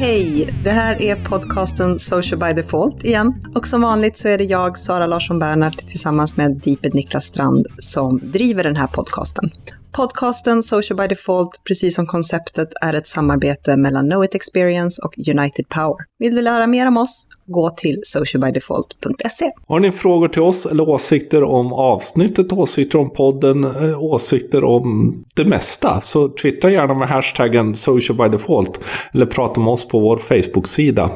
Hej! Det här är podcasten Social by Default igen. Och som vanligt så är det jag, Sara Larsson Bernhardt, tillsammans med Deeped Niklas Strand som driver den här podcasten. Podcasten Social by Default, precis som konceptet, är ett samarbete mellan Know It Experience och United Power. Vill du lära mer om oss? Gå till socialbydefault.se. Har ni frågor till oss eller åsikter om avsnittet, åsikter om podden, eh, åsikter om det mesta så twittra gärna med hashtaggen socialbydefault eller prata med oss på vår Facebook-sida.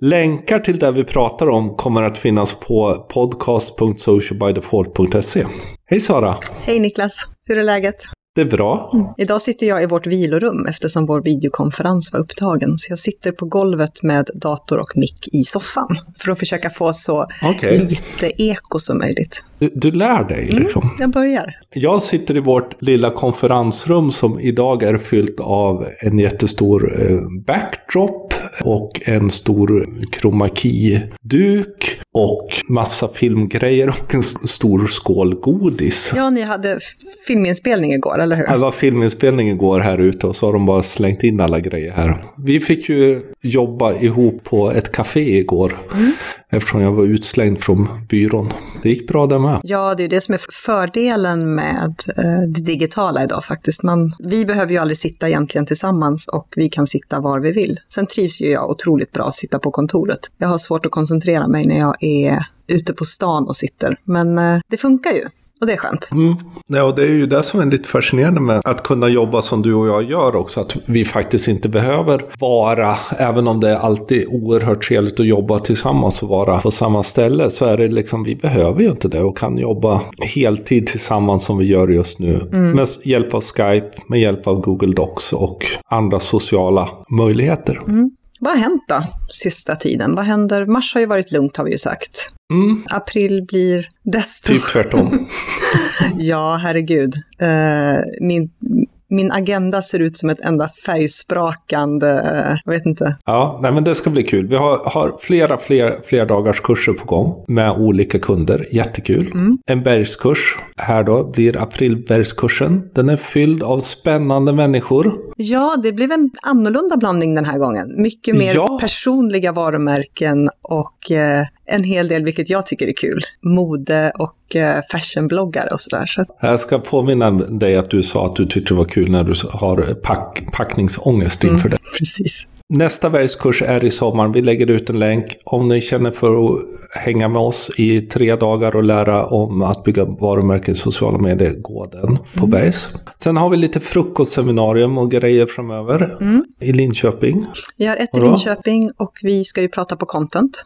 Länkar till det vi pratar om kommer att finnas på podcast.socialbydefault.se. Hej Sara! Hej Niklas! Hur är läget? Det är bra. Mm. Idag sitter jag i vårt vilorum eftersom vår videokonferens var upptagen. Så jag sitter på golvet med dator och mick i soffan för att försöka få så okay. lite eko som möjligt. Du, du lär dig mm, liksom? Mm, jag börjar. Jag sitter i vårt lilla konferensrum som idag är fyllt av en jättestor eh, backdrop och en stor kromaki-duk och massa filmgrejer och en stor skål godis. Ja, ni hade filminspelning igår, eller hur? Det var filminspelning igår här ute och så har de bara slängt in alla grejer här. Vi fick ju jobba ihop på ett café igår mm eftersom jag var utslängd från byrån. Det gick bra där med. Ja, det är ju det som är fördelen med eh, det digitala idag faktiskt. Man, vi behöver ju aldrig sitta egentligen tillsammans och vi kan sitta var vi vill. Sen trivs ju jag otroligt bra att sitta på kontoret. Jag har svårt att koncentrera mig när jag är ute på stan och sitter. Men eh, det funkar ju. Och det är skönt. Mm. Ja, och det är ju det som är lite fascinerande med att kunna jobba som du och jag gör också. Att vi faktiskt inte behöver vara, även om det är alltid oerhört trevligt att jobba tillsammans och vara på samma ställe, så är det liksom, vi behöver ju inte det och kan jobba heltid tillsammans som vi gör just nu. Mm. Med hjälp av Skype, med hjälp av Google Docs och andra sociala möjligheter. Mm. Vad har hänt då, sista tiden? Vad händer? Mars har ju varit lugnt har vi ju sagt. Mm. April blir desto... Typ tvärtom. ja, herregud. Uh, min, min agenda ser ut som ett enda färgsprakande, jag vet inte. Ja, nej men det ska bli kul. Vi har, har flera, fler, fler dagars kurser på gång med olika kunder. Jättekul. Mm. En bergskurs här då blir aprilbergskursen. Den är fylld av spännande människor. Ja, det blev en annorlunda blandning den här gången. Mycket mer ja. personliga varumärken och eh, en hel del, vilket jag tycker är kul, mode och eh, fashionbloggare och sådär. Så. Jag ska påminna dig att du sa att du tyckte det var kul när du har pack, packningsångest inför mm, det. Precis. Nästa bergskurs är i sommar. Vi lägger ut en länk. Om ni känner för att hänga med oss i tre dagar och lära om att bygga varumärken i sociala medier, gå den på mm. Bergs. Sen har vi lite frukostseminarium och grejer framöver mm. i Linköping. Vi har ett i Linköping och vi ska ju prata på content.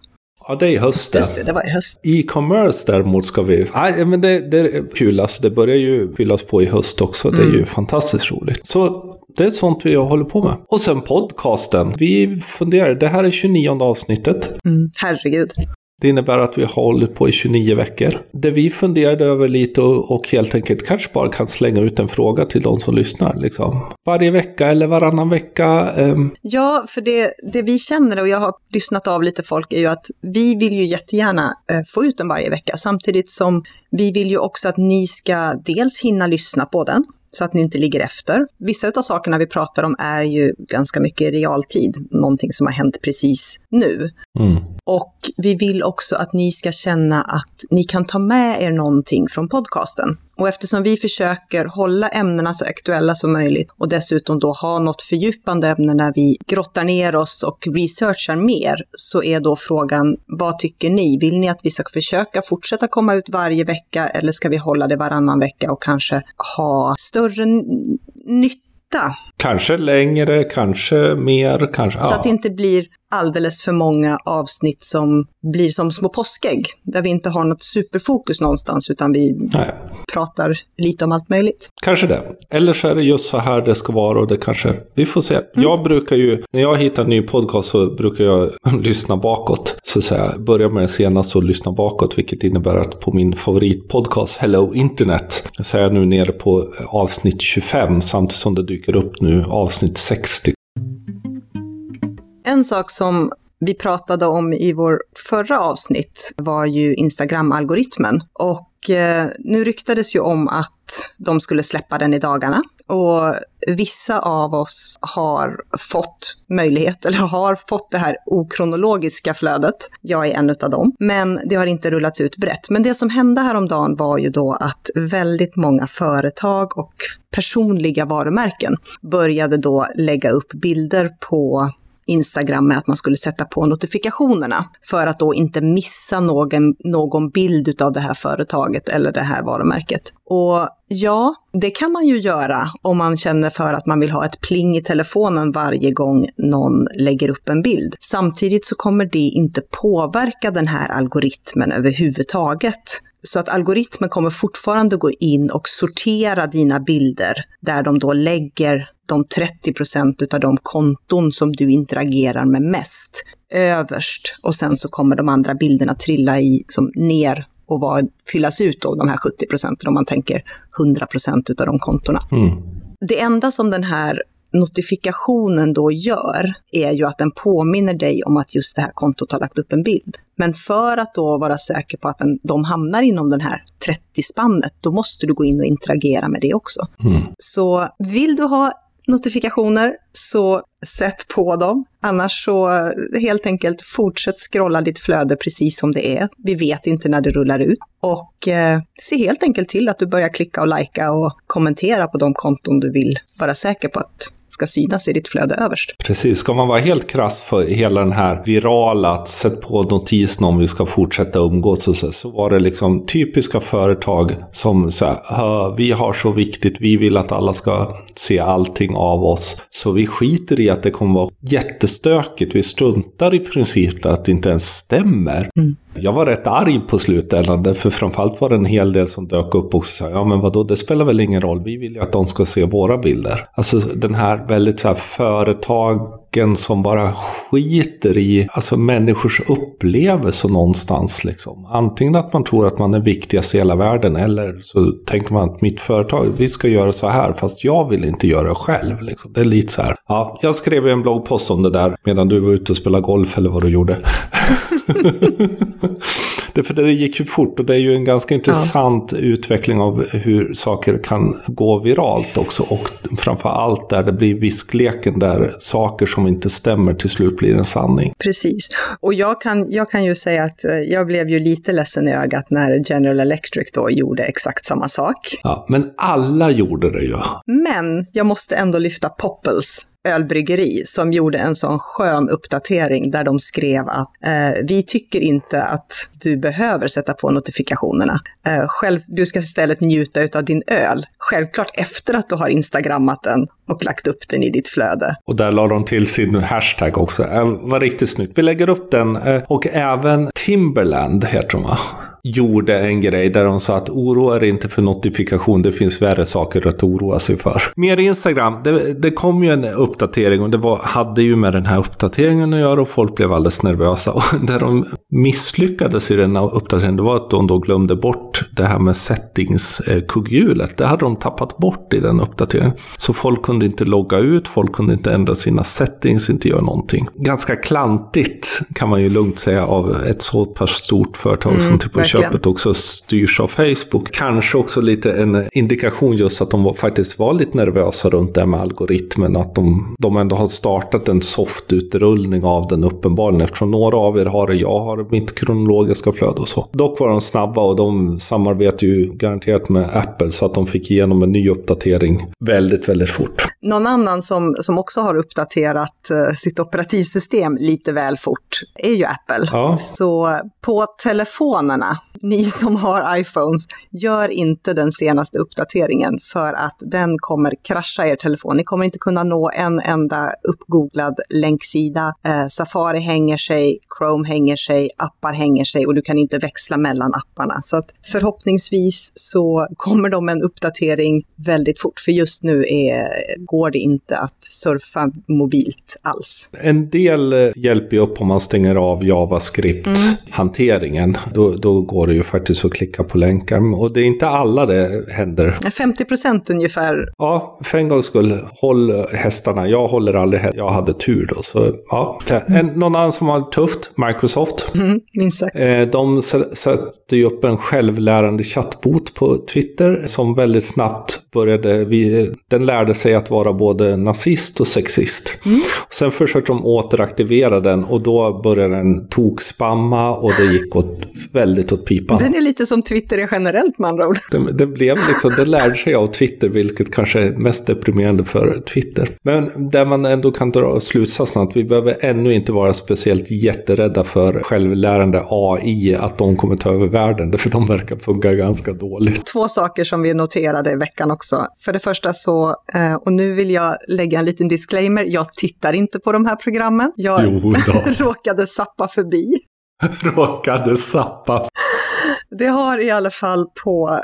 Ja, det är i höst. Just det, det var i höst. E-commerce däremot ska vi... Nej, men det, det är kul. Alltså, det börjar ju fyllas på i höst också. Det är ju mm. fantastiskt roligt. Så det är sånt vi håller på med. Och sen podcasten. Vi funderar, det här är 29 avsnittet. Mm, herregud. Det innebär att vi har hållit på i 29 veckor. Det vi funderade över lite och, och, helt enkelt kanske bara kan slänga ut en fråga till de som lyssnar. Liksom. Varje vecka eller varannan vecka. Um... Ja, för det, det vi känner och jag har lyssnat av lite folk är ju att vi vill ju jättegärna eh, få ut den varje vecka samtidigt som vi vill ju också att ni ska dels hinna lyssna på den så att ni inte ligger efter. Vissa av sakerna vi pratar om är ju ganska mycket i realtid, någonting som har hänt precis nu. Mm. Och vi vill också att ni ska känna att ni kan ta med er någonting från podcasten. Och eftersom vi försöker hålla ämnena så aktuella som möjligt och dessutom då ha något fördjupande ämne när vi grottar ner oss och researchar mer, så är då frågan, vad tycker ni? Vill ni att vi ska försöka fortsätta komma ut varje vecka eller ska vi hålla det varannan vecka och kanske ha större nytta? Kanske längre, kanske mer, kanske... Så ja. att det inte blir alldeles för många avsnitt som blir som små påskägg, där vi inte har något superfokus någonstans, utan vi Nej. pratar lite om allt möjligt. Kanske det. Eller så är det just så här det ska vara och det kanske, vi får se. Mm. Jag brukar ju, när jag hittar en ny podcast så brukar jag lyssna bakåt. Så att säga, börja med den senaste och lyssna bakåt, vilket innebär att på min favoritpodcast Hello Internet så är jag nu nere på avsnitt 25 samtidigt som det dyker upp nu avsnitt 60. En sak som vi pratade om i vår förra avsnitt var ju Instagram-algoritmen. Och eh, nu ryktades ju om att de skulle släppa den i dagarna. Och vissa av oss har fått möjlighet, eller har fått det här okronologiska flödet. Jag är en av dem. Men det har inte rullats ut brett. Men det som hände häromdagen var ju då att väldigt många företag och personliga varumärken började då lägga upp bilder på Instagram med att man skulle sätta på notifikationerna för att då inte missa någon, någon bild av det här företaget eller det här varumärket. Och ja, det kan man ju göra om man känner för att man vill ha ett pling i telefonen varje gång någon lägger upp en bild. Samtidigt så kommer det inte påverka den här algoritmen överhuvudtaget. Så att algoritmen kommer fortfarande gå in och sortera dina bilder där de då lägger de 30 procent av de konton som du interagerar med mest överst. Och sen så kommer de andra bilderna trilla i, som ner och var, fyllas ut då, de här 70 procenten, om man tänker 100 procent av de kontona. Mm. Det enda som den här notifikationen då gör är ju att den påminner dig om att just det här kontot har lagt upp en bild. Men för att då vara säker på att den, de hamnar inom den här 30-spannet, då måste du gå in och interagera med det också. Mm. Så vill du ha notifikationer, så sätt på dem. Annars så helt enkelt fortsätt scrolla ditt flöde precis som det är. Vi vet inte när det rullar ut. Och eh, se helt enkelt till att du börjar klicka och likea och kommentera på de konton du vill vara säker på att ska synas i ditt flöde överst. Precis, ska man vara helt krass för hela den här virala, att sätta på notisen om vi ska fortsätta umgås och så, så var det liksom typiska företag som sa, vi har så viktigt, vi vill att alla ska se allting av oss. Så vi skiter i att det kommer vara jättestökigt, vi struntar i princip att det inte ens stämmer. Mm. Jag var rätt arg på slutändan, för framförallt var det en hel del som dök upp och sa ja men vadå, det spelar väl ingen roll, vi vill ju att de ska se våra bilder. Alltså den här väldigt så här företag företagen som bara skiter i alltså människors upplevelse någonstans liksom. Antingen att man tror att man är viktigast i hela världen eller så tänker man att mitt företag, vi ska göra så här fast jag vill inte göra det själv. Liksom. Det är lite så här. Ja, jag skrev en bloggpost om det där medan du var ute och spelade golf eller vad du gjorde. det, för det gick ju fort och det är ju en ganska intressant ja. utveckling av hur saker kan gå viralt också. Och framför allt där det blir viskleken där saker som inte stämmer till slut blir en sanning. Precis. Och jag kan, jag kan ju säga att eh, jag blev ju lite ledsen i ögat när General Electric då gjorde exakt samma sak. Ja, men alla gjorde det ju. Men jag måste ändå lyfta Poppels ölbryggeri som gjorde en sån skön uppdatering där de skrev att eh, vi tycker inte att du behöver sätta på notifikationerna. Eh, själv, du ska istället njuta av din öl, självklart efter att du har instagrammat den och lagt upp den i ditt flöde. Och där la de till sin hashtag också. Eh, var riktigt snyggt. Vi lägger upp den eh, och även Timberland heter de va? Gjorde en grej där de sa att oroa er inte för notifikation, det finns värre saker att oroa sig för. Mer Instagram, det, det kom ju en uppdatering och det var, hade ju med den här uppdateringen att göra och folk blev alldeles nervösa. Och där de misslyckades i den här uppdateringen, det var att de då glömde bort det här med settings-kugghjulet. Det hade de tappat bort i den uppdateringen. Så folk kunde inte logga ut, folk kunde inte ändra sina settings, inte göra någonting. Ganska klantigt kan man ju lugnt säga av ett så pass stort företag mm, som typ köpet också styrs av Facebook. Kanske också lite en indikation just att de var, faktiskt var lite nervösa runt det med algoritmen. Att de, de ändå har startat en soft-utrullning av den uppenbarligen. Eftersom några av er har det, jag har mitt kronologiska flöde och så. Dock var de snabba och de samarbetar ju garanterat med Apple så att de fick igenom en ny uppdatering väldigt, väldigt fort. Någon annan som, som också har uppdaterat uh, sitt operativsystem lite väl fort är ju Apple. Ja. Så på telefonerna ni som har iPhones, gör inte den senaste uppdateringen för att den kommer krascha er telefon. Ni kommer inte kunna nå en enda uppgooglad länksida. Eh, Safari hänger sig, Chrome hänger sig, appar hänger sig och du kan inte växla mellan apparna. Så att förhoppningsvis så kommer de en uppdatering väldigt fort, för just nu är, går det inte att surfa mobilt alls. En del eh, hjälper ju upp om man stänger av JavaScript-hanteringen. Mm. Då, då går det ju faktiskt att klicka på länkar. Och det är inte alla det händer. 50 procent ungefär. Ja, för en gångs skull, håll hästarna. Jag håller aldrig hästar. Jag hade tur då. Så, ja. En, någon annan som har tufft, Microsoft. Mm, minst sagt. Eh, de sätter ju upp en självlärande chattbot på Twitter som väldigt snabbt började, vi, den lärde sig att vara både nazist och sexist. Mm. Sen försökte de återaktivera den och då började den tokspamma och det gick åt, väldigt åt pipan. Den är lite som Twitter är generellt med andra ord. Den, den, blev liksom, den lärde sig av Twitter, vilket kanske är mest deprimerande för Twitter. Men där man ändå kan dra slutsatsen att vi behöver ännu inte vara speciellt jätterädda för självlärande AI, att de kommer ta över världen, för de verkar funka ganska dåligt. Två saker som vi noterade i veckan också. För det första så, eh, och nu vill jag lägga en liten disclaimer, jag tittar inte på de här programmen. Jag råkade sappa förbi. råkade sappa det har i alla fall på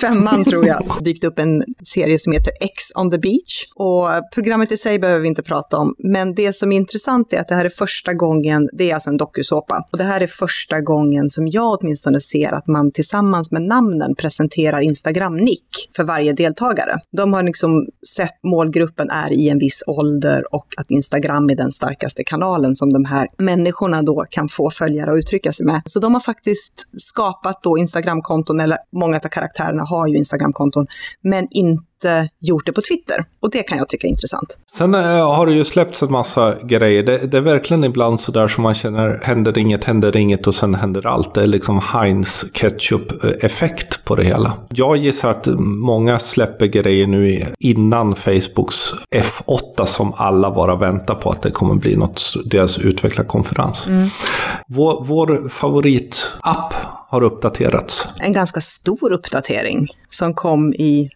femman, tror jag, dykt upp en serie som heter X on the beach. Och programmet i sig behöver vi inte prata om, men det som är intressant är att det här är första gången, det är alltså en dokusåpa, och det här är första gången som jag åtminstone ser att man tillsammans med namnen presenterar Instagram-nick för varje deltagare. De har liksom sett målgruppen är i en viss ålder och att Instagram är den starkaste kanalen som de här människorna då kan få följare och uttrycka sig med. Så de har faktiskt skapat då Instagramkonton, eller många av karaktärerna har ju Instagramkonton, men inte gjort det på Twitter. Och det kan jag tycka är intressant. Sen äh, har det ju släppts en massa grejer. Det, det är verkligen ibland så där som man känner händer inget, händer inget och sen händer allt. Det är liksom Heinz ketchup-effekt på det hela. Jag gissar att många släpper grejer nu innan Facebooks F8 som alla bara väntar på att det kommer bli något, deras utvecklarkonferens. Mm. Vår, vår favoritapp har uppdaterats. En ganska stor uppdatering som kom i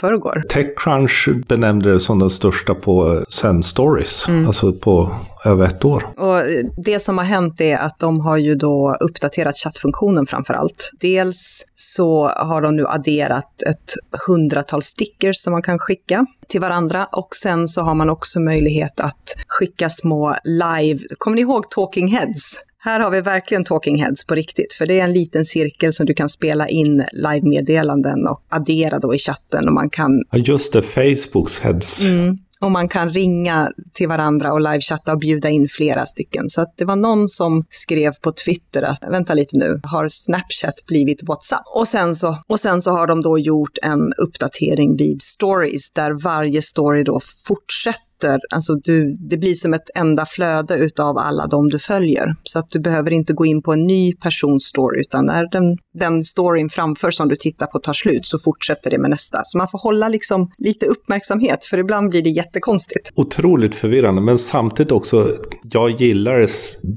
förrgår. Techcrunch benämnde det som den största på sen Stories, mm. alltså på över ett år. Och det som har hänt är att de har ju då uppdaterat chattfunktionen framför allt. Dels så har de nu adderat ett hundratal stickers som man kan skicka till varandra och sen så har man också möjlighet att skicka små live, kommer ni ihåg Talking Heads? Här har vi verkligen talking heads på riktigt, för det är en liten cirkel som du kan spela in live-meddelanden och addera då i chatten och man kan... Ja, just det, Facebooks heads. Mm. Och man kan ringa till varandra och livechatta och bjuda in flera stycken. Så det var någon som skrev på Twitter att vänta lite nu, har Snapchat blivit WhatsApp? Och sen så, och sen så har de då gjort en uppdatering vid stories där varje story då fortsätter sitter, alltså du, det blir som ett enda flöde utav alla de du följer. Så att du behöver inte gå in på en ny persons story, utan när den, den storyn framför som du tittar på tar slut så fortsätter det med nästa. Så man får hålla liksom lite uppmärksamhet, för ibland blir det jättekonstigt. Otroligt förvirrande, men samtidigt också, jag gillar det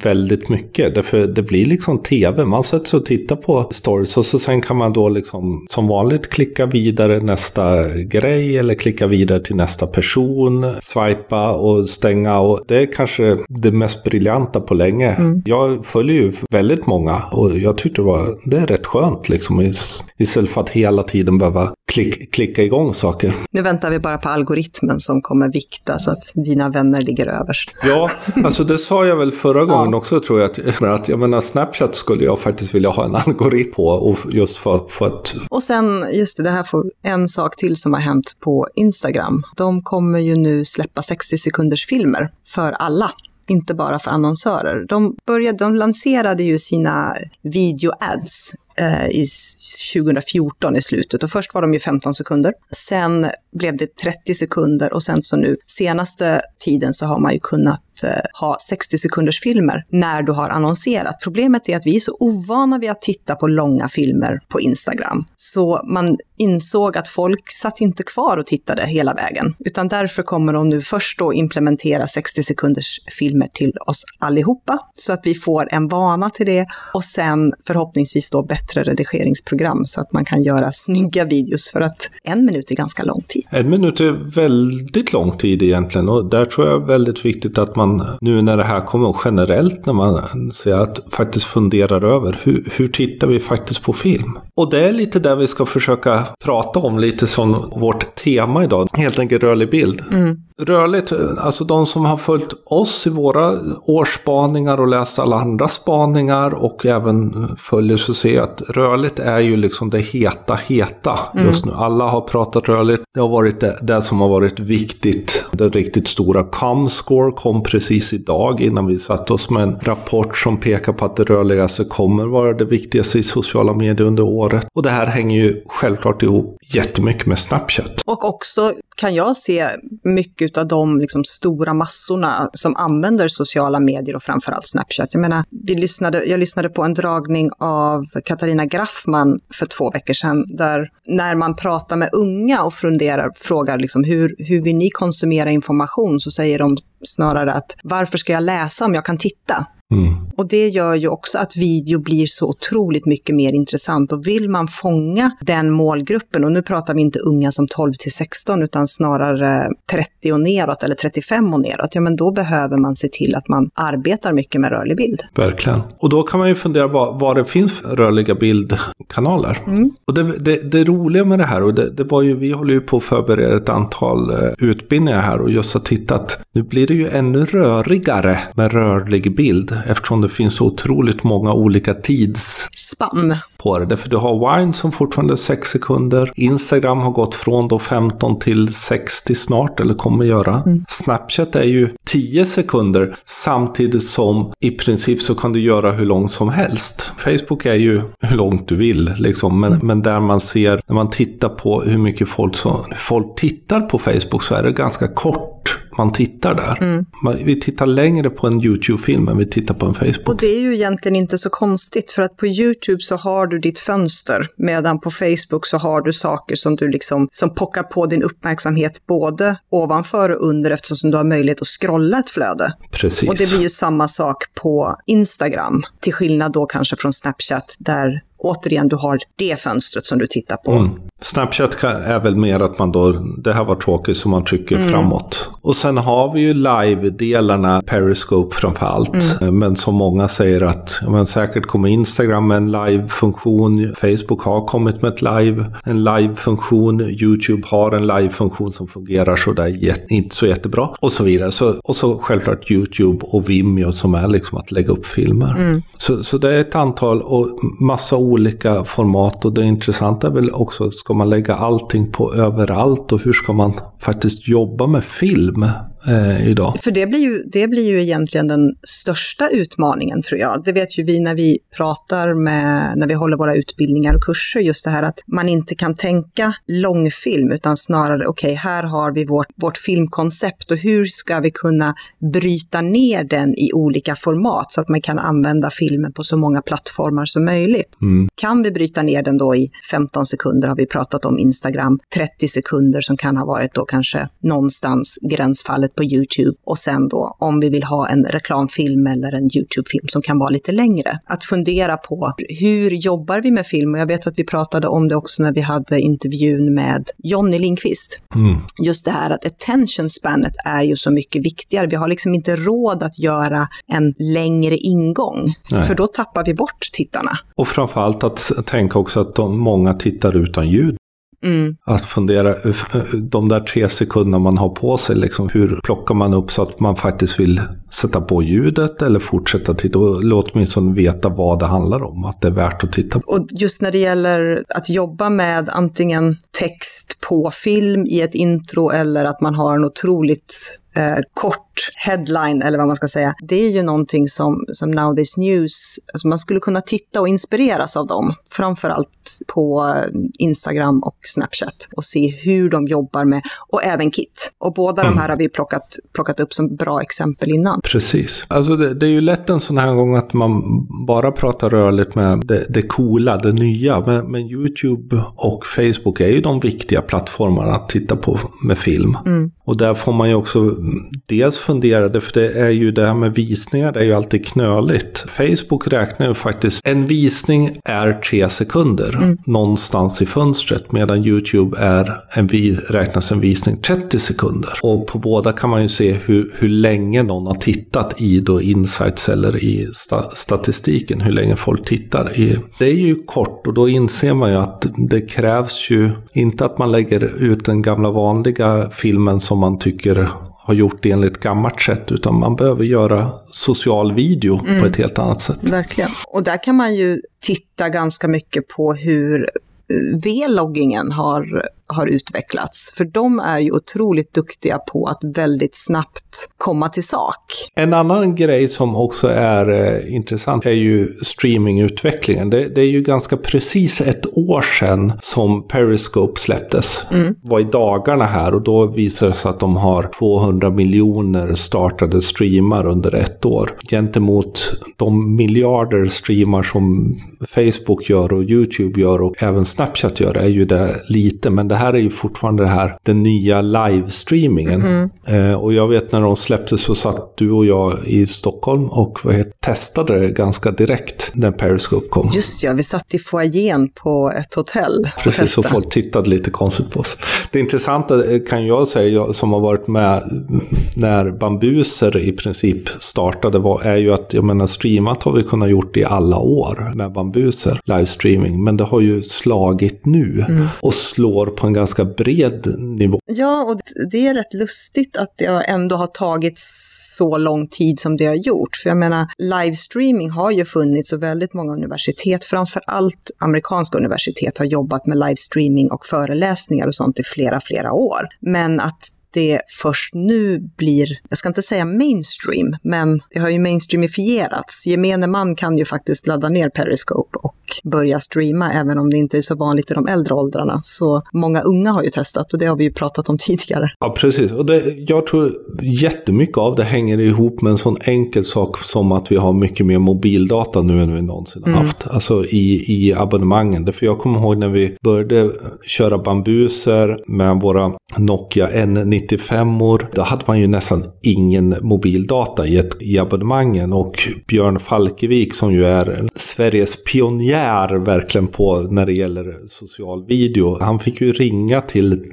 väldigt mycket, därför det blir liksom tv. Man sätter sig och tittar på stories och så sen kan man då liksom som vanligt klicka vidare nästa grej eller klicka vidare till nästa person, swipe swipa och stänga och det är kanske det mest briljanta på länge. Mm. Jag följer ju väldigt många och jag tyckte det var, det är rätt skönt liksom istället för att hela tiden behöva klick, klicka igång saker. Nu väntar vi bara på algoritmen som kommer vikta så att dina vänner ligger överst. Ja, alltså det sa jag väl förra gången ja. också tror jag. Att, att jag menar Snapchat skulle jag faktiskt vilja ha en algoritm på och just för, för att... Och sen, just det, det här får en sak till som har hänt på Instagram. De kommer ju nu släppa 60 sekunders filmer för alla inte bara för annonsörer. De, började, de lanserade ju sina video-ads Eh, i 2014 i slutet och först var de ju 15 sekunder. Sen blev det 30 sekunder och sen så nu senaste tiden så har man ju kunnat Eh, ha 60 sekunders filmer när du har annonserat. Problemet är att vi är så ovana vid att titta på långa filmer på Instagram. Så man insåg att folk satt inte kvar och tittade hela vägen, utan därför kommer de nu först då implementera 60 sekunders filmer till oss allihopa, så att vi får en vana till det och sen förhoppningsvis då bättre redigeringsprogram så att man kan göra snygga videos för att en minut är ganska lång tid. En minut är väldigt lång tid egentligen och där tror jag är väldigt viktigt att man nu när det här kommer generellt när man ser att faktiskt funderar över hur, hur tittar vi faktiskt på film? Och det är lite där vi ska försöka prata om lite som vårt tema idag, helt enkelt rörlig bild. Mm. Rörligt, alltså de som har följt oss i våra årsspaningar och läst alla andra spaningar och även följer så ser att rörligt är ju liksom det heta, heta mm. just nu. Alla har pratat rörligt. Det har varit det, det som har varit viktigt. Det riktigt stora Comscore kom precis idag innan vi satte oss med en rapport som pekar på att det rörligaste kommer vara det viktigaste i sociala medier under året. Och det här hänger ju självklart ihop jättemycket med Snapchat. Och också kan jag se mycket av de liksom stora massorna som använder sociala medier och framförallt Snapchat. Jag menar, vi lyssnade, jag lyssnade på en dragning av Katarina Graffman för två veckor sedan, där när man pratar med unga och funderar, frågar liksom hur, hur vill ni konsumera information, så säger de snarare att varför ska jag läsa om jag kan titta? Mm. Och det gör ju också att video blir så otroligt mycket mer intressant. Och vill man fånga den målgruppen, och nu pratar vi inte unga som 12 till 16, utan snarare 30 och neråt eller 35 och neråt, ja men då behöver man se till att man arbetar mycket med rörlig bild. Verkligen. Och då kan man ju fundera vad, vad det finns för rörliga bildkanaler. Mm. Och det, det, det, roliga med det här, och det, det, var ju, vi håller ju på att förbereda ett antal uh, utbildningar här och just har tittat, nu blir det ju ännu rörigare med rörlig bild eftersom det finns så otroligt många olika tidsspann på det. Därför du har Wine som fortfarande är 6 sekunder. Instagram har gått från då 15 till 60 snart, eller kommer göra. Mm. Snapchat är ju 10 sekunder samtidigt som i princip så kan du göra hur långt som helst. Facebook är ju hur långt du vill, liksom. men, mm. men där man ser, när man tittar på hur mycket folk, så, folk tittar på Facebook så är det ganska kort man tittar där. Mm. Vi tittar längre på en YouTube-film än vi tittar på en Facebook. Och det är ju egentligen inte så konstigt, för att på YouTube så har du ditt fönster, medan på Facebook så har du saker som du liksom, som pockar på din uppmärksamhet både ovanför och under eftersom du har möjlighet att scrolla ett flöde. Precis. Och det blir ju samma sak på Instagram, till skillnad då kanske från Snapchat där återigen, du har det fönstret som du tittar på. Mm. Snapchat är väl mer att man då, det här var tråkigt så man trycker mm. framåt. Och sen har vi ju live-delarna, Periscope framför allt. Mm. Men som många säger att, men säkert kommer Instagram med en live-funktion, Facebook har kommit med ett live, en live-funktion, YouTube har en live-funktion som fungerar sådär inte så jättebra och så vidare. Så, och så självklart YouTube och Vimeo som är liksom att lägga upp filmer. Mm. Så, så det är ett antal och massa olika olika format och det intressanta är väl också, ska man lägga allting på överallt och hur ska man faktiskt jobba med film? Eh, idag. För det blir, ju, det blir ju egentligen den största utmaningen tror jag. Det vet ju vi när vi pratar med, när vi håller våra utbildningar och kurser, just det här att man inte kan tänka långfilm utan snarare okej, okay, här har vi vårt, vårt filmkoncept och hur ska vi kunna bryta ner den i olika format så att man kan använda filmen på så många plattformar som möjligt. Mm. Kan vi bryta ner den då i 15 sekunder har vi pratat om Instagram, 30 sekunder som kan ha varit då kanske någonstans gränsfallet istället på YouTube och sen då om vi vill ha en reklamfilm eller en YouTube-film som kan vara lite längre. Att fundera på hur jobbar vi med film? Och jag vet att vi pratade om det också när vi hade intervjun med Jonny Lindqvist. Mm. Just det här att attention spanet är ju så mycket viktigare. Vi har liksom inte råd att göra en längre ingång, Nej. för då tappar vi bort tittarna. Och framförallt att tänka också att de, många tittar utan ljud. Mm. Att fundera, de där tre sekunderna man har på sig, liksom, hur plockar man upp så att man faktiskt vill sätta på ljudet eller fortsätta titta och åtminstone veta vad det handlar om, att det är värt att titta på. Och just när det gäller att jobba med antingen text på film i ett intro eller att man har en otroligt eh, kort headline eller vad man ska säga. Det är ju någonting som, som Now This News, alltså man skulle kunna titta och inspireras av dem. Framförallt på Instagram och Snapchat och se hur de jobbar med, och även Kit. Och båda mm. de här har vi plockat, plockat upp som bra exempel innan. Precis. Alltså det, det, är ju lätt en sån här gång att man bara pratar rörligt med det, det coola, det nya. Men, men, YouTube och Facebook är ju de viktiga plattformarna att titta på med film. Mm. Och där får man ju också dels fundera, för det är ju det här med visningar, det är ju alltid knöligt. Facebook räknar ju faktiskt, en visning är tre sekunder mm. någonstans i fönstret, medan YouTube är en, räknas en visning 30 sekunder. Och på båda kan man ju se hur, hur länge någon har tittat i då insights eller i sta statistiken, hur länge folk tittar. I. Det är ju kort och då inser man ju att det krävs ju inte att man lägger ut den gamla vanliga filmen som man tycker har gjort det enligt gammalt sätt, utan man behöver göra social video mm. på ett helt annat sätt. Verkligen. Och där kan man ju titta ganska mycket på hur V-loggingen har har utvecklats. För de är ju otroligt duktiga på att väldigt snabbt komma till sak. En annan grej som också är eh, intressant är ju streamingutvecklingen. Det, det, är ju ganska precis ett år sedan som Periscope släpptes. Mm. var i dagarna här och då visade det sig att de har 200 miljoner startade streamar under ett år. Gentemot de miljarder streamar som Facebook gör och YouTube gör och även Snapchat gör är ju det lite. Men det här är ju fortfarande det här, den nya livestreamingen. Mm. Eh, och jag vet när de släpptes så satt du och jag i Stockholm och vad heter, testade det ganska direkt när Periscope kom. Just ja, vi satt i foajén på ett hotell. Precis, och folk tittade lite konstigt på oss. Det intressanta eh, kan jag säga, jag som har varit med när Bambuser i princip startade, var, är ju att jag menar streamat har vi kunnat gjort i alla år med Bambuser, livestreaming. Men det har ju slagit nu mm. och slår på en ganska bred nivå. Ja, och det är rätt lustigt att det ändå har tagit så lång tid som det har gjort. För jag menar, livestreaming har ju funnits och väldigt många universitet, framför allt amerikanska universitet, har jobbat med livestreaming och föreläsningar och sånt i flera, flera år. Men att det först nu blir, jag ska inte säga mainstream, men det har ju mainstreamifierats. Gemene man kan ju faktiskt ladda ner Periscope och börja streama, även om det inte är så vanligt i de äldre åldrarna. Så många unga har ju testat och det har vi ju pratat om tidigare. Ja, precis. Och det, jag tror jättemycket av det hänger ihop med en sån enkel sak som att vi har mycket mer mobildata nu än vi någonsin har mm. haft. Alltså i, i abonnemangen. För jag kommer ihåg när vi började köra bambuser med våra Nokia 95-or, Då hade man ju nästan ingen mobildata i, ett, i abonnemangen. Och Björn Falkevik som ju är Sveriges pionjär verkligen på när det gäller social video. Han fick ju ringa till,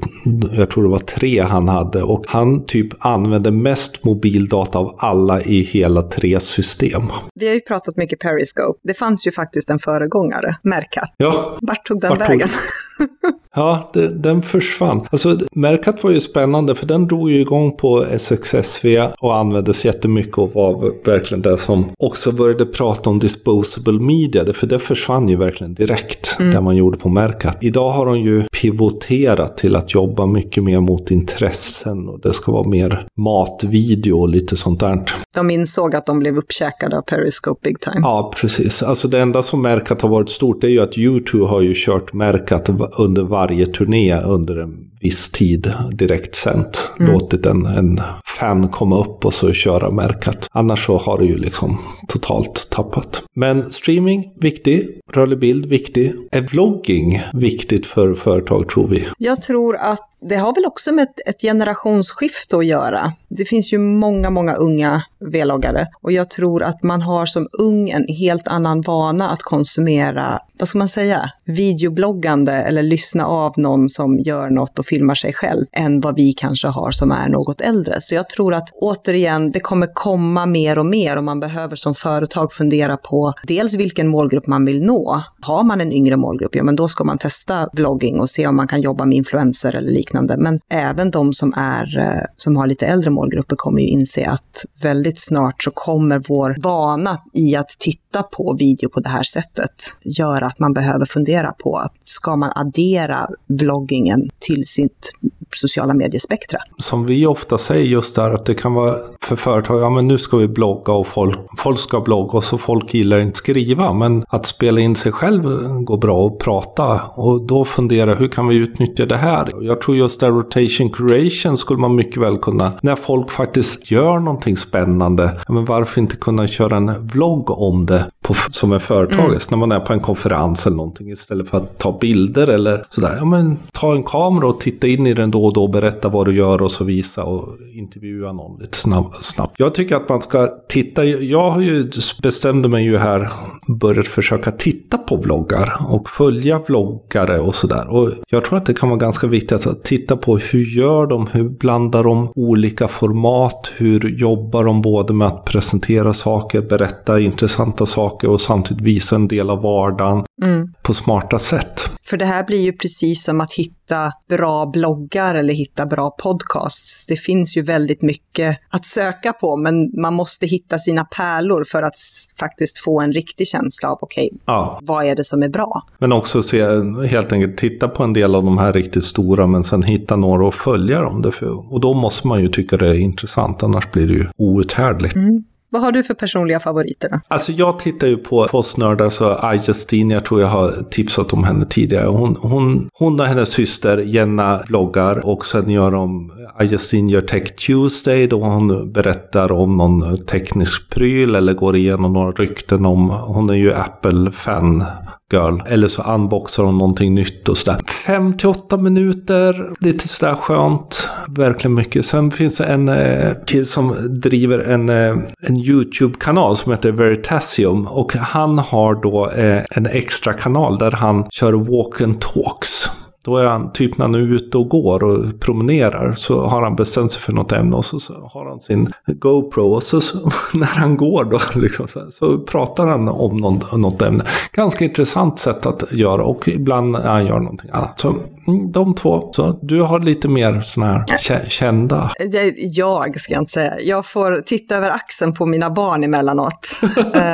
jag tror det var tre han hade. Och han typ använde mest mobildata av alla i hela tre system. Vi har ju pratat mycket Periscope. Det fanns ju faktiskt en föregångare, Mercat. Ja. Vart tog den Vart vägen? Tog... ja, det, den försvann. Alltså, Mercat var ju spännande för den drog ju igång på SXSV och användes jättemycket och var verkligen det som också började prata om disposable media. För det försvann ju verkligen direkt, mm. det man gjorde på Mercat. Idag har de ju pivoterat till att jobba mycket mer mot intressen och det ska vara mer matvideo och lite sånt där. De insåg att de blev uppkäkade av Periscope big time. Ja, precis. Alltså det enda som Mercat har varit stort är ju att YouTube har ju kört Mercat under varje turné under en viss tid direkt sänt. Mm. Låtit en, en fan komma upp och så köra märkat. Annars så har det ju liksom totalt tappat. Men streaming, viktig. Rörlig bild, viktig. Är vlogging viktigt för företag tror vi? Jag tror att det har väl också med ett, ett generationsskifte att göra. Det finns ju många, många unga vloggare och jag tror att man har som ung en helt annan vana att konsumera, vad ska man säga, videobloggande eller lyssna av någon som gör något och filmar sig själv än vad vi kanske har som är något äldre. Så jag tror att återigen, det kommer komma mer och mer och man behöver som företag fundera på dels vilken målgrupp man vill nå. Har man en yngre målgrupp, ja men då ska man testa vlogging och se om man kan jobba med influenser eller liknande liknande. Men även de som, är, eh, som har lite äldre målgrupper kommer ju inse att väldigt snart så kommer vår vana i att titta på video på det här sättet göra att man behöver fundera på att ska man addera vloggingen till sitt sociala mediespektra? Som vi ofta säger just där att det kan vara för företag, ja men nu ska vi blogga och folk, folk ska blogga och så folk gillar inte skriva. Men att spela in sig själv går bra och prata och då fundera hur kan vi utnyttja det här? Jag tror just där rotation creation skulle man mycket väl kunna, när folk faktiskt gör någonting spännande, men varför inte kunna köra en vlogg om det? På, som en företagare. mm. när man är på en konferens eller någonting istället för att ta bilder eller sådär. Ja men ta en kamera och titta in i den då och då berätta vad du gör och så visa och intervjua någon lite snabbt. Jag tycker att man ska titta, jag har ju bestämde mig ju här, börjat försöka titta på vloggar och följa vloggare och sådär. Och jag tror att det kan vara ganska viktigt att titta på hur gör de, hur blandar de olika format, hur jobbar de både med att presentera saker, berätta intressanta saker och samtidigt visa en del av vardagen mm. på smarta sätt. För det här blir ju precis som att hitta bra bloggar eller hitta bra podcasts. Det finns ju väldigt mycket att söka på, men man måste hitta sina pärlor för att faktiskt få en riktig känsla av, okej, okay, ja. vad är det som är bra? Men också se, helt enkelt titta på en del av de här riktigt stora, men sen hitta några och följa dem. Och då måste man ju tycka det är intressant, annars blir det ju outhärdligt. Mm. Vad har du för personliga favoriter? Alltså jag tittar ju på Postnördar så Justine, jag tror jag har tipsat om henne tidigare. Hon, hon, hon och hennes syster Jenna vloggar och sen gör de Justine gör Tech Tuesday då hon berättar om någon teknisk pryl eller går igenom några rykten om, hon är ju Apple-fan Girl. Eller så unboxar hon någonting nytt och sådär. Fem till åtta minuter, lite sådär skönt. Verkligen mycket. Sen finns det en eh, kille som driver en, eh, en YouTube-kanal som heter Veritasium. Och han har då eh, en extra kanal där han kör walk and talks. Då är han, typ när han är ute och går och promenerar, så har han bestämt sig för något ämne och så, så har han sin GoPro. Och så, så när han går då, liksom, så, så, pratar han om något, något ämne. Ganska intressant sätt att göra och ibland när han gör någonting annat. Så Mm, de två. Så du har lite mer sådana här kända. Jag ska jag inte säga. Jag får titta över axeln på mina barn emellanåt.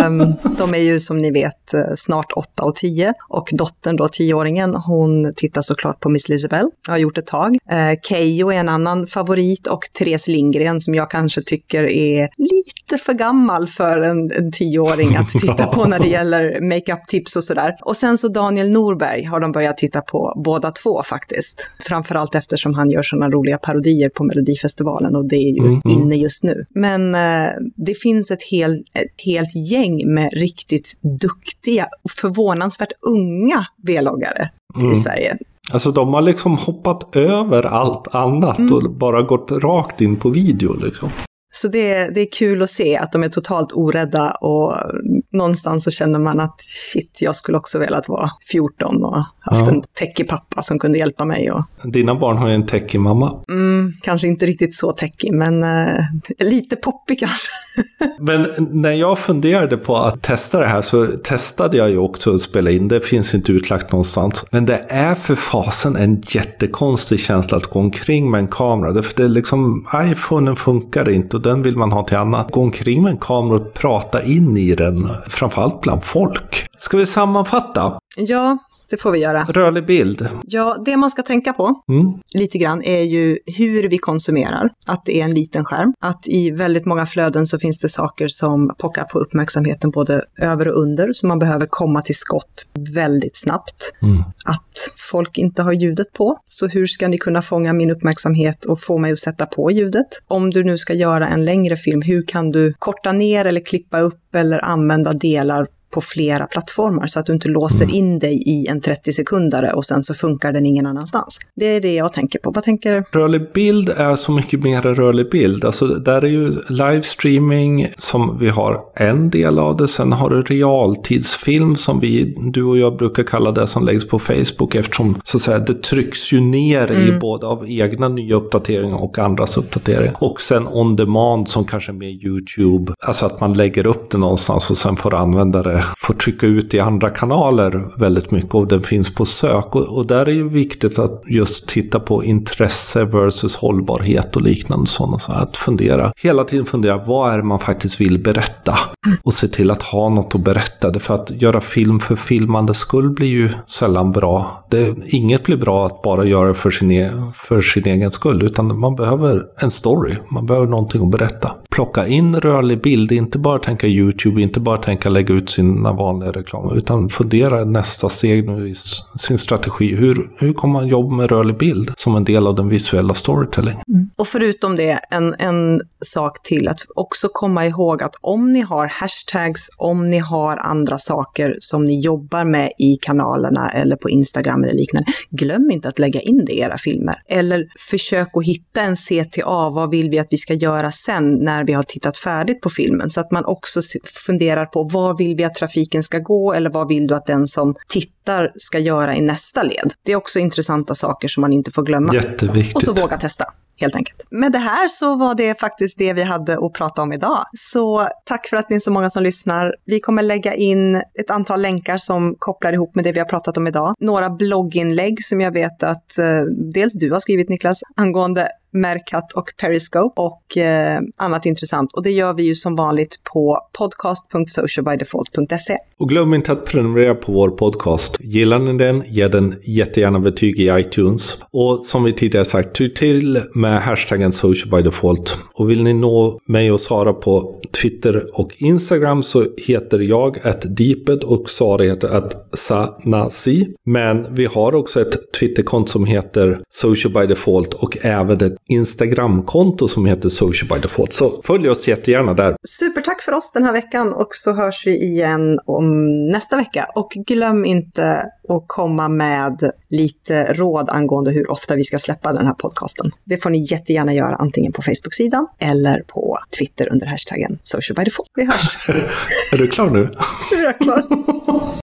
um, de är ju som ni vet eh, snart 8 och 10 och dottern då, tioåringen, hon tittar såklart på Miss Lisabelle. Jag har gjort ett tag. Uh, Keyyo är en annan favorit och Therese Lindgren som jag kanske tycker är lite för gammal för en, en tioåring att titta på när det gäller makeup-tips och sådär. Och sen så Daniel Norberg har de börjat titta på båda två faktiskt. Framförallt eftersom han gör sådana roliga parodier på Melodifestivalen och det är ju mm, mm. inne just nu. Men eh, det finns ett, hel, ett helt gäng med riktigt duktiga och förvånansvärt unga V-loggare mm. i Sverige. Alltså de har liksom hoppat över allt annat mm. och bara gått rakt in på video liksom. Så det, det är kul att se att de är totalt orädda och någonstans så känner man att shit, jag skulle också velat vara 14 och haft ja. en techig pappa som kunde hjälpa mig. Och... Dina barn har ju en techig mamma. Mm, kanske inte riktigt så techig, men uh, lite poppig kanske. men när jag funderade på att testa det här så testade jag ju också att spela in. Det finns inte utlagt någonstans. Men det är för fasen en jättekonstig känsla att gå omkring med en kamera. Det är liksom, iPhonen funkar inte och den vill man ha till annat. Gå omkring med en kamera och prata in i den, framförallt bland folk. Ska vi sammanfatta? Ja, det får vi göra. Rörlig bild. Ja, det man ska tänka på mm. lite grann är ju hur vi konsumerar. Att det är en liten skärm. Att i väldigt många flöden så finns det saker som pockar på uppmärksamheten både över och under, så man behöver komma till skott väldigt snabbt. Mm. Att folk inte har ljudet på. Så hur ska ni kunna fånga min uppmärksamhet och få mig att sätta på ljudet? Om du nu ska göra en längre film, hur kan du korta ner eller klippa upp eller använda delar på flera plattformar så att du inte låser mm. in dig i en 30 sekundare och sen så funkar den ingen annanstans. Det är det jag tänker på. Vad tänker du? Rörlig bild är så mycket mer rörlig bild. Alltså där är ju livestreaming som vi har en del av det. Sen har du realtidsfilm som vi, du och jag brukar kalla det som läggs på Facebook eftersom så att säga det trycks ju ner mm. i både av egna nya uppdateringar och andras uppdateringar. Och sen on demand som kanske är med YouTube. Alltså att man lägger upp det någonstans och sen får användare får trycka ut i andra kanaler väldigt mycket och den finns på sök. Och, och där är ju viktigt att just titta på intresse versus hållbarhet och liknande sådana. Så att fundera, hela tiden fundera, vad är det man faktiskt vill berätta? Och se till att ha något att berätta. För att göra film för filmandets skull blir ju sällan bra. Det, inget blir bra att bara göra det för sin, e för sin egen skull, utan man behöver en story. Man behöver någonting att berätta. Plocka in rörlig bild, inte bara tänka YouTube, inte bara tänka lägga ut sina vanliga reklam, utan fundera nästa steg nu i sin strategi. Hur, hur kommer man jobba med rörlig bild som en del av den visuella storytelling? Mm. Och förutom det, en, en sak till, att också komma ihåg att om ni har hashtags, om ni har andra saker som ni jobbar med i kanalerna eller på Instagram eller liknande, glöm inte att lägga in det i era filmer. Eller försök att hitta en CTA, vad vill vi att vi ska göra sen när vi har tittat färdigt på filmen? Så att man också funderar på vad vill vi att trafiken ska gå eller vad vill du att den som tittar ska göra i nästa led? Det är också intressanta saker som man inte får glömma. Jätteviktigt. Och så våga testa helt enkelt. Med det här så var det faktiskt det vi hade att prata om idag. Så tack för att ni är så många som lyssnar. Vi kommer lägga in ett antal länkar som kopplar ihop med det vi har pratat om idag. Några blogginlägg som jag vet att eh, dels du har skrivit Niklas angående Mercat och Periscope och eh, annat intressant. Och det gör vi ju som vanligt på podcast.socialbydefault.se. Och glöm inte att prenumerera på vår podcast. Gillar ni den, ge den jättegärna betyg i iTunes. Och som vi tidigare sagt, ty till med hashtaggen socialbydefault. Och vill ni nå mig och Sara på Twitter och Instagram så heter jag att Deeped och Sara heter att Sanasi. Men vi har också ett Twitterkonto som heter Social by Default och även ett Instagramkonto som heter Social by Default. Så följ oss jättegärna där. Supertack för oss den här veckan och så hörs vi igen om nästa vecka. Och glöm inte att komma med lite råd angående hur ofta vi ska släppa den här podcasten. Det får ni jättegärna göra antingen på Facebook-sidan eller på Twitter under hashtaggen Social by Default. Vi hörs! är du klar nu? Jag är klar.